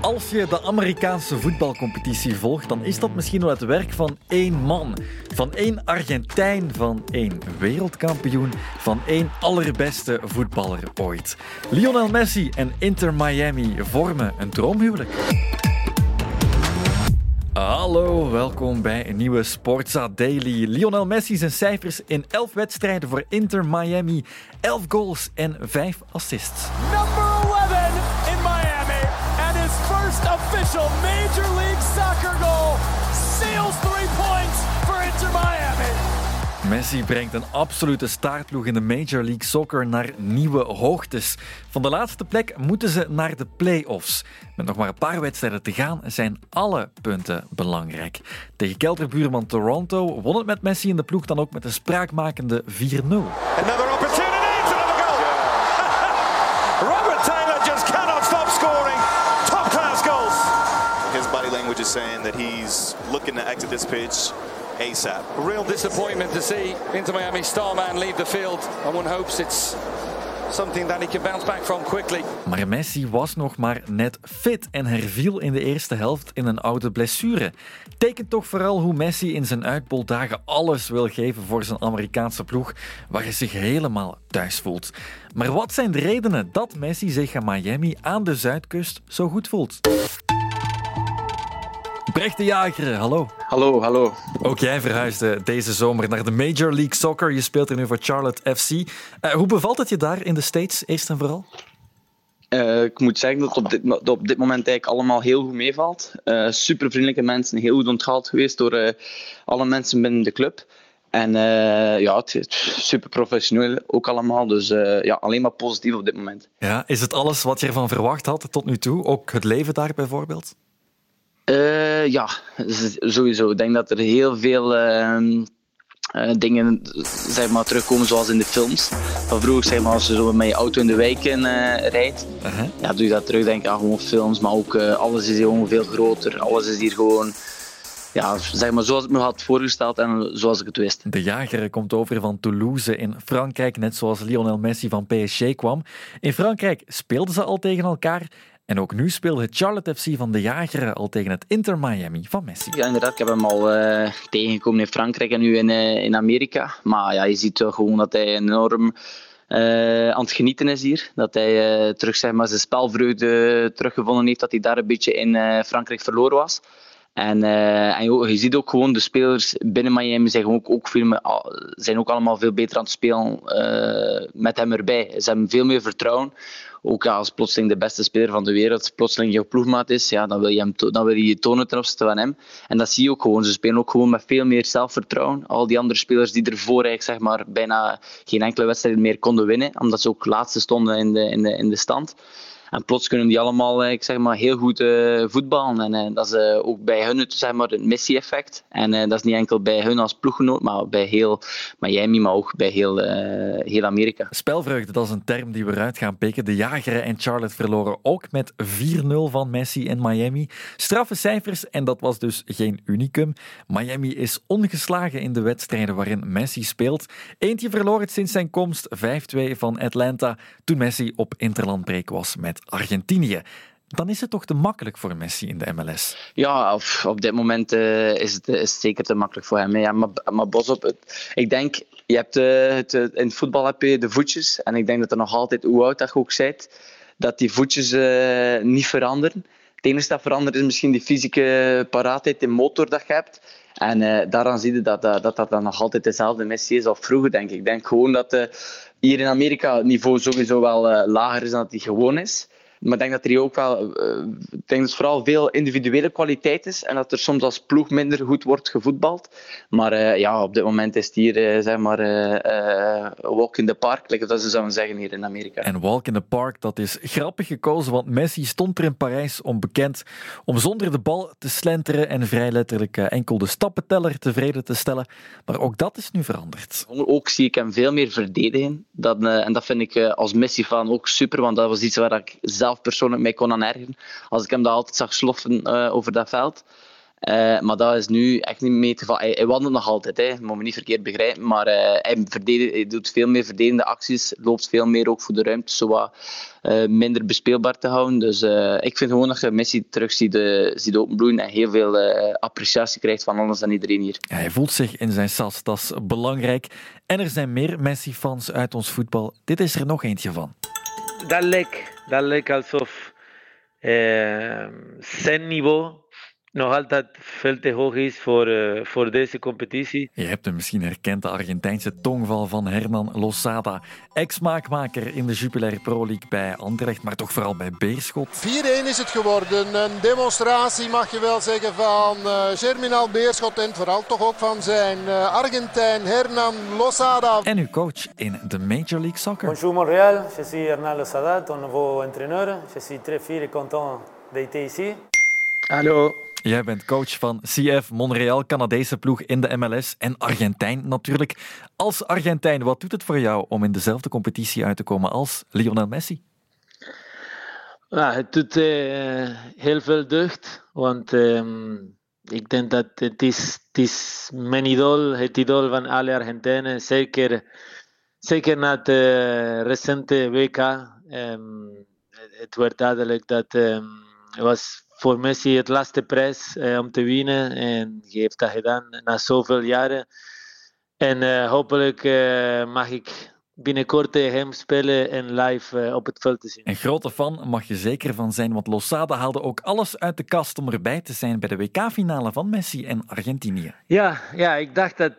Als je de Amerikaanse voetbalcompetitie volgt, dan is dat misschien wel het werk van één man. Van één Argentijn, van één wereldkampioen, van één allerbeste voetballer ooit. Lionel Messi en Inter Miami vormen een droomhuwelijk. Hallo, welkom bij een nieuwe Sportza Daily. Lionel Messi zijn cijfers in 11 wedstrijden voor Inter Miami. 11 goals en 5 assists. Official Major League Soccer goal seals three points for Inter Miami. Messi brengt een absolute staartploeg in de Major League Soccer naar nieuwe hoogtes. Van de laatste plek moeten ze naar de play-offs. Met nog maar een paar wedstrijden te gaan zijn alle punten belangrijk. Tegen kelterbuurman Toronto won het met Messi in de ploeg dan ook met een spraakmakende 4-0. Language is saying that he's looking to exit this pitch ASAP. A real disappointment to see Inter Miami star man leave the field, and one hopes it's something that he can bounce back from quickly. Maar Messi was nog maar net fit en herviel in de eerste helft in een oude blessure. Tekent toch vooral hoe Messi in zijn uitboldagen alles wil geven voor zijn Amerikaanse ploeg, waar hij zich helemaal thuis voelt. Maar wat zijn de redenen dat Messi zich aan Miami aan de Zuidkust zo goed voelt? Brecht de Jager, hallo. Hallo, hallo. Ook jij verhuisde deze zomer naar de Major League Soccer. Je speelt er nu voor Charlotte FC. Uh, hoe bevalt het je daar in de States, eerst en vooral? Uh, ik moet zeggen dat het op dit, dat op dit moment eigenlijk allemaal heel goed meevalt. Uh, super vriendelijke mensen, heel goed onthaald geweest door alle mensen binnen de club. En ja, het is super professioneel ook allemaal. Dus ja, alleen maar positief op dit moment. Ja, is het alles wat je ervan verwacht had tot nu toe? Ook het leven daar bijvoorbeeld? Uh, ja, sowieso. Ik denk dat er heel veel uh, uh, dingen zeg maar, terugkomen zoals in de films. Van vroeger, zeg maar, als je zo met je auto in de wijken rijdt, -huh. ja, doe je dat terug, denk ik, aan gewoon films. Maar ook alles is hier gewoon veel groter. Alles is hier gewoon ja, zeg maar zoals ik me had voorgesteld en zoals ik het wist. De jager komt over van Toulouse in Frankrijk, net zoals Lionel Messi van PSG kwam. In Frankrijk speelden ze al tegen elkaar. En ook nu speelde het Charlotte FC van de Jageren al tegen het Inter Miami van Messi. Ja, inderdaad. Ik heb hem al uh, tegengekomen in Frankrijk en nu in, uh, in Amerika. Maar ja, je ziet gewoon dat hij enorm uh, aan het genieten is hier. Dat hij terug zeg maar, zijn spelvreugde teruggevonden heeft. Dat hij daar een beetje in Frankrijk verloren was. En, en je, ziet ook gewoon de spelers binnen Miami zijn ook, ook, veel, zijn ook allemaal veel beter aan het spelen met hem erbij. Ze hebben veel meer vertrouwen. Ook als plotseling de beste speler van de wereld plotseling jouw ploegmaat is, ja, dan, wil je hem dan wil je je tonen ten van hem. En dat zie je ook gewoon. Ze spelen ook gewoon met veel meer zelfvertrouwen. Al die andere spelers die ervoor eigenlijk zeg maar, bijna geen enkele wedstrijd meer konden winnen, omdat ze ook laatste stonden in de, in de, in de stand. En plots kunnen die allemaal ik zeg maar, heel goed uh, voetballen. En uh, dat is ook bij hun het, zeg maar, het missie-effect. En dat is niet enkel bij hun als ploeggenoot, maar bij heel Miami, maar ook bij heel, heel Amerika. Spelvreugde, dat is een term die we eruit gaan pikken. De Jageren en Charlotte verloren ook met 4-0 van Messi in Miami. Straffe cijfers en dat was dus geen unicum. Miami is ongeslagen in de wedstrijden waarin Messi speelt. Eentje verloor het sinds zijn komst 5-2 van Atlanta toen Messi op interlandbreek was met Argentinië. Dan is het toch te makkelijk voor Messi in de MLS? Ja, op, op dit moment uh, is, het, is zeker te makkelijk voor hem. Ja, maar, maar bos op, ik denk, je hebt, uh, het, in het voetbal heb je de voetjes. En ik denk dat er nog altijd, hoe oud dat je ook bent, dat die voetjes niet veranderen. Het enige dat verandert is misschien die fysieke paraatheid, de motor dat je hebt. En daaraan zie je dat dat, dat dat dan nog altijd dezelfde Messi is als vroeger, denk ik. Ik denk gewoon dat hier in Amerika het niveau sowieso wel uh, lager is dan dat hij gewoon is. Maar ik denk dat er hier ook wel, uh, ik denk dat vooral veel individuele kwaliteit is en dat er soms als ploeg minder goed wordt gevoetbald. Maar uh, ja, op dit moment is het hier uh, zeg maar walk in the park, like dat ze zouden zeggen hier in Amerika. En walk in the park, dat is grappig gekozen, want Messi stond er in Parijs om bekend om zonder de bal te slenteren en vrij letterlijk enkel de stappenteller tevreden te stellen. Maar ook dat is nu veranderd. Ook zie ik hem veel meer verdedigen. Dat, en dat vind ik als Messi-fan ook super, want dat was iets waar ik zelf persoonlijk mee kon aan ergeren. Als ik hem dat altijd zag sloffen uh, over dat veld. Uh, maar dat is nu echt niet mee te vallen. Hij, wandelt nog altijd, hè. moet me niet verkeerd begrijpen. Maar uh, hij, hij, doet veel meer verdedigende acties, loopt veel meer ook voor de ruimte, zo wat uh, minder bespeelbaar te houden. Dus ik vind gewoon dat je Messi terug ziet, ziet openbloeien en heel veel appreciatie krijgt van alles dan iedereen hier. Ja, hij voelt zich in zijn sas, dat is belangrijk. En er zijn meer Messi-fans uit ons voetbal. Dit is er nog eentje van. Dat leek, dat leek alsof zijn niveau nog altijd veel te hoog is voor, uh, voor deze competitie. Je hebt hem misschien herkend, de Argentijnse tongval van Hernan Losada. Ex-maakmaker in de Jupiler Pro League bij Anderlecht, maar toch vooral bij Beerschot. 4-1 is het geworden. Een demonstratie, mag je wel zeggen, van uh, Germinal Beerschot en vooral toch ook van zijn uh, Argentijn Hernan Losada. En uw coach in de Major League Soccer. Bonjour Montréal, je suis Hernan Losada, ton nouveau entraîneur. Je suis très fier et content d'être ici. Hallo. Jij bent coach van CF Montreal, Canadese ploeg in de MLS en Argentijn natuurlijk. Als Argentijn, wat doet het voor jou om in dezelfde competitie uit te komen als Lionel Messi? Ja, het doet uh, heel veel deugd, want um, ik denk dat het is, het is mijn idool, het idool van alle Argentijnen, zeker, zeker na het uh, recente WK. Um, het werd duidelijk dat um, het was voor Messi het laatste prijs uh, om te winnen. En hij heeft dat gedaan na zoveel jaren. En uh, hopelijk uh, mag ik binnenkort tegen hem spelen en live op het veld te zien. Een grote fan mag je zeker van zijn, want Losada haalde ook alles uit de kast om erbij te zijn bij de WK-finale van Messi en Argentinië. Ja, ja ik dacht dat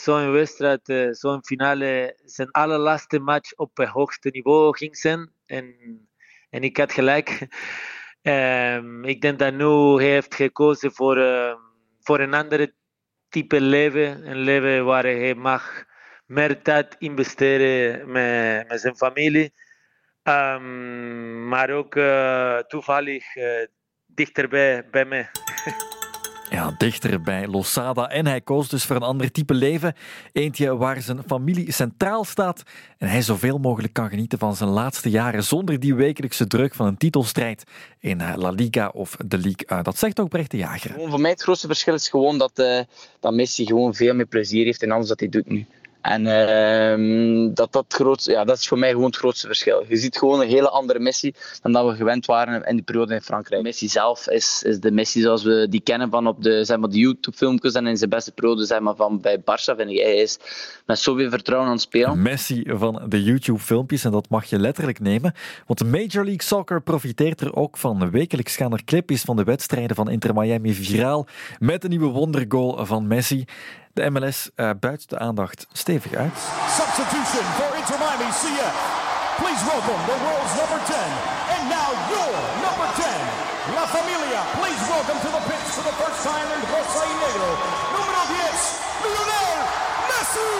zo'n wedstrijd, zo'n finale, zijn allerlaatste match op het hoogste niveau ging zijn. En, en ik had gelijk. Um, ik denk dat nu heeft gekozen voor, uh, voor een andere type leven. Een leven waar hij mag meer tijd investeren met, met zijn familie. Um, maar ook uh, toevallig uh, dichterbij bij mij. Ja, dichter bij Losada. En hij koos dus voor een ander type leven. Eentje waar zijn familie centraal staat. En hij zoveel mogelijk kan genieten van zijn laatste jaren. zonder die wekelijkse druk van een titelstrijd in eh, La Liga of de Ligue. Dat zegt ook Brecht de Jager. Voor mij het grootste verschil is gewoon dat, uh, dat Messi gewoon veel meer plezier heeft in alles wat hij doet nu. En uh, dat, dat, groot, ja, dat is voor mij gewoon het grootste verschil. Je ziet gewoon een hele andere Messi dan dat we gewend waren in die periode in Frankrijk. Messi zelf is, is de Messi zoals we die kennen van op de, zeg maar, de YouTube-filmpjes en in zijn beste periode zeg maar, van bij Barça. Vind ik. Hij is met zoveel vertrouwen aan het spelen. Messi van de YouTube-filmpjes en dat mag je letterlijk nemen. Want de Major League Soccer profiteert er ook van. Wekelijks gaan er clipjes van de wedstrijden van Inter Miami viraal met de nieuwe wondergoal van Messi. De MLS uh, buit de aandacht stevig uit. Substitution for Inter Miami CF. Please welcome the world's number 10 and now your number 10. La Familia, please welcome to the pitch for the first time in José Negro. Numero 10, Lionel Messi.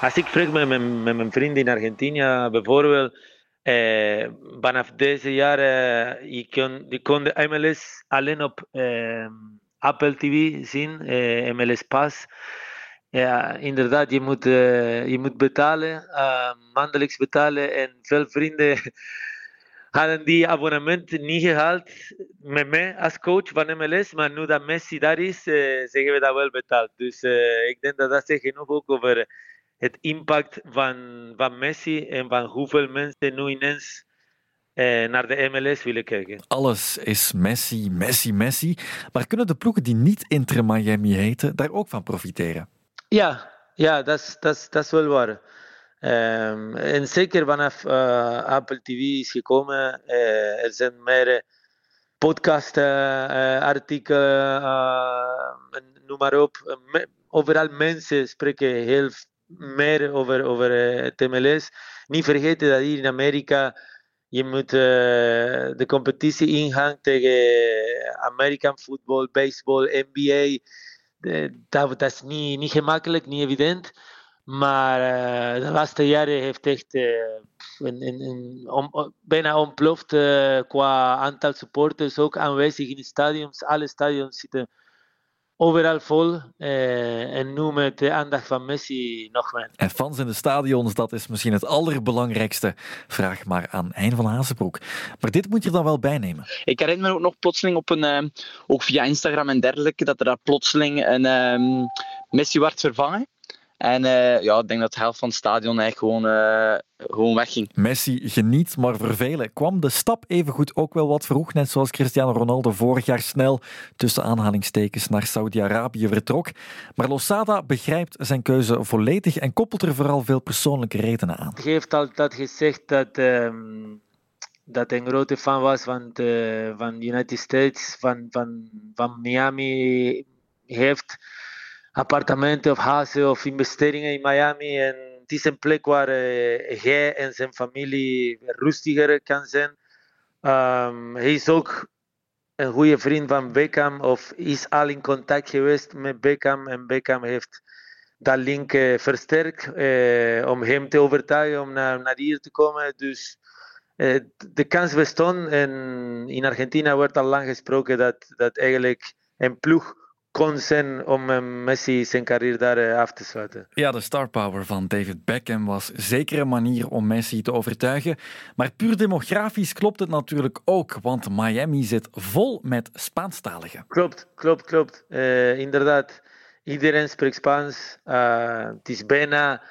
Als ik vraag met mijn, met mijn vrienden in Argentinië bijvoorbeeld, eh, vanaf deze jaar, eh, je, kon, je kon de MLS alleen op eh, Apple TV zien, eh, MLS Pass. Ja, inderdaad, je moet, uh, je moet betalen, uh, maandelijks betalen. En veel vrienden hadden die abonnement niet gehaald met mij als coach van MLS. Maar nu dat Messi daar is, zeggen we dat wel betaald. Dus ik denk dat dat zegt genoeg ook over het impact van, van Messi en van hoeveel mensen nu ineens eh, naar de MLS willen kijken. Alles is Messi, Messi, Messi. Maar kunnen de ploegen die niet Inter Miami heten daar ook van profiteren? Ja, ja dat, is, dat, dat is wel waar. Um, en zeker vanaf uh, Apple TV is gekomen. Uh, er zijn meer podcast, uh, artikelen, noem maar op. overal mensen spreken heel meer over, over het MLS. Niet vergeten dat hier in Amerika je moet uh, de competitie ingaan tegen American football, baseball, NBA. dat, dat, is niet, niet gemakkelijk, niet evident. Maar uh, de laatste jaren heeft echt uh, om, bijna ontploft qua aantal supporters ook aanwezig in stadions. Alle stadions zitten overal vol. Uh, en nu met de aandacht van Messi nog meer. En fans in de stadions, dat is misschien het allerbelangrijkste. Vraag maar aan Hein van Hazenbroek. Maar dit moet je dan wel bijnemen. Ik herinner me ook nog plotseling op een, uh, ook via Instagram en dergelijke, dat er daar plotseling een um, Messi werd vervangen. En uh, ja, ik denk dat de helft van het stadion eigenlijk gewoon, uh, gewoon wegging. Messi geniet, maar voor velen kwam de stap evengoed ook wel wat vroeg. Net zoals Cristiano Ronaldo vorig jaar snel tussen aanhalingstekens naar Saudi-Arabië vertrok. Maar Losada begrijpt zijn keuze volledig en koppelt er vooral veel persoonlijke redenen aan. Hij heeft altijd gezegd dat, um, dat hij een grote fan was van de van United States, van, van, van Miami. heeft appartementen of huizen of investeringen in Miami. En het is een plek waar hij en zijn familie rustiger kan zijn. Hij is ook een goede vriend van Beckham of is al in contact geweest met Beckham. En Beckham heeft dat link uh, versterkt uh, om hem te overtuigen om naar, naar hier te komen. Dus de kans bestond. En in Argentinië wordt al lang gesproken dat, dat eigenlijk een ploeg kon zijn om eh, Messi zijn carrière daar eh, af te sluiten. Ja, de star power van David Beckham was zeker een manier om Messi te overtuigen. Maar puur demografisch klopt het natuurlijk ook, want Miami zit vol met Spaanstaligen. Klopt, klopt, klopt. Uh, inderdaad, iedereen spreekt Spaans. Uh, het is bijna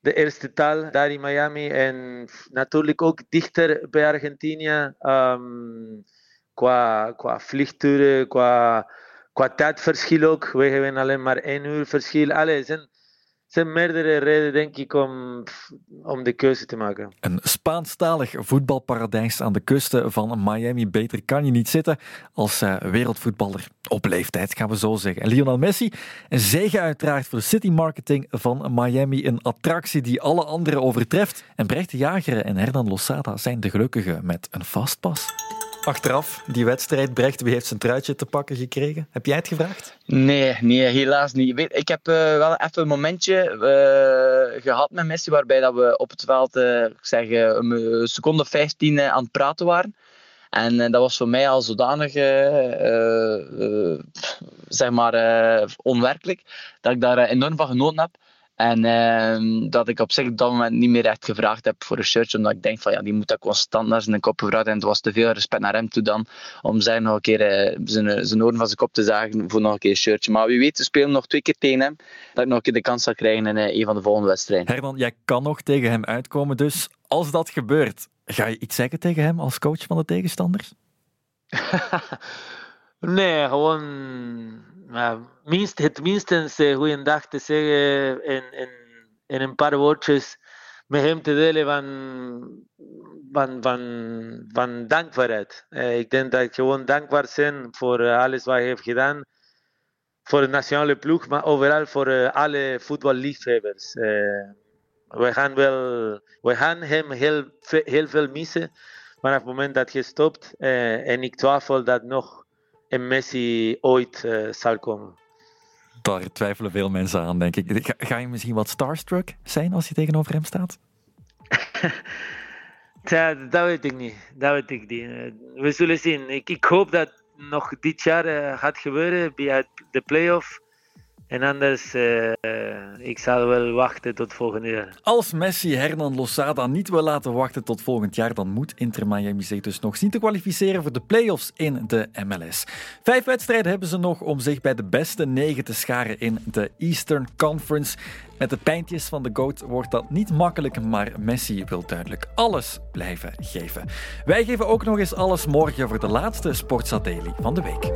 de eerste taal daar in Miami en natuurlijk ook dichter bij Argentinië. Um, qua, qua vliegturen, qua qua ook. We hebben alleen maar één uur verschil. Allee, zijn, zijn meerdere redenen, denk ik, om, om de keuze te maken. Een Spaanstalig voetbalparadijs aan de kusten van Miami. Beter kan je niet zitten als uh, wereldvoetballer op leeftijd, gaan we zo zeggen. En Lionel Messi, een zegen uiteraard voor de city marketing van Miami. Een attractie die alle anderen overtreft. En Brecht de Jager en Hernan Losada zijn de gelukkigen met een vastpas. Achteraf, die wedstrijd, Brecht, wie heeft zijn truitje te pakken gekregen? Heb jij het gevraagd? Nee, nee helaas niet. Ik heb uh, wel even een momentje uh, gehad met Messi waarbij dat we op het veld ik zeg, een seconde 15 aan het praten waren. En dat was voor mij al zodanig zeg maar, onwerkelijk dat ik daar enorm van genoten heb. En uh, dat ik op zich op dat moment niet meer echt gevraagd heb voor een shirtje, omdat ik denk van ja, die moet dat constant naar zijn kop gevraagd. En het was te veel respect naar hem toe dan, om zijn nog een keer uh, zijn, zijn oren van zijn kop te zagen voor nog een keer een shirtje. Maar wie weet, we spelen nog twee keer tegen hem, dat ik nog een keer de kans zal krijgen in uh, een van de volgende wedstrijden. Herman, jij kan nog tegen hem uitkomen, dus als dat gebeurt, ga je iets zeggen tegen hem als coach van de tegenstanders? nee, gewoon uh, minst, het minstens goeiedag te zeggen en, en, en een paar woordjes met hem te delen van, van, van, van dankbaarheid. Uh, ik denk dat gewoon dankbaar zijn voor uh, alles wat hij heeft gedaan. Voor de nationale ploeg, maar overal voor uh, alle voetballiefhebbers. we, gaan wel, we gaan hem heel, heel veel missen vanaf het moment dat hij stopt. en ik twijfel dat nog en Messi ooit uh, zal komen. Daar twijfelen veel mensen aan, denk ik. Ga, ga je misschien wat starstruck zijn als je tegenover hem staat? Tja, dat weet ik niet. Dat weet ik niet. Eh, we zullen zien. Ik, ik hoop dat nog dit jaar uh, gaat gebeuren bij de playoff. En anders, uh, ik zal wel wachten tot volgend jaar. Als Messi Hernan Losada niet wil laten wachten tot volgend jaar, dan moet Inter Miami zich dus nog zien te kwalificeren voor de playoffs in de MLS. Vijf wedstrijden hebben ze nog om zich bij de beste negen te scharen in de Eastern Conference. Met de pijntjes van de GOAT wordt dat niet makkelijk, maar Messi wil duidelijk alles blijven geven. Wij geven ook nog eens alles morgen voor de laatste Sportsadeli van de week.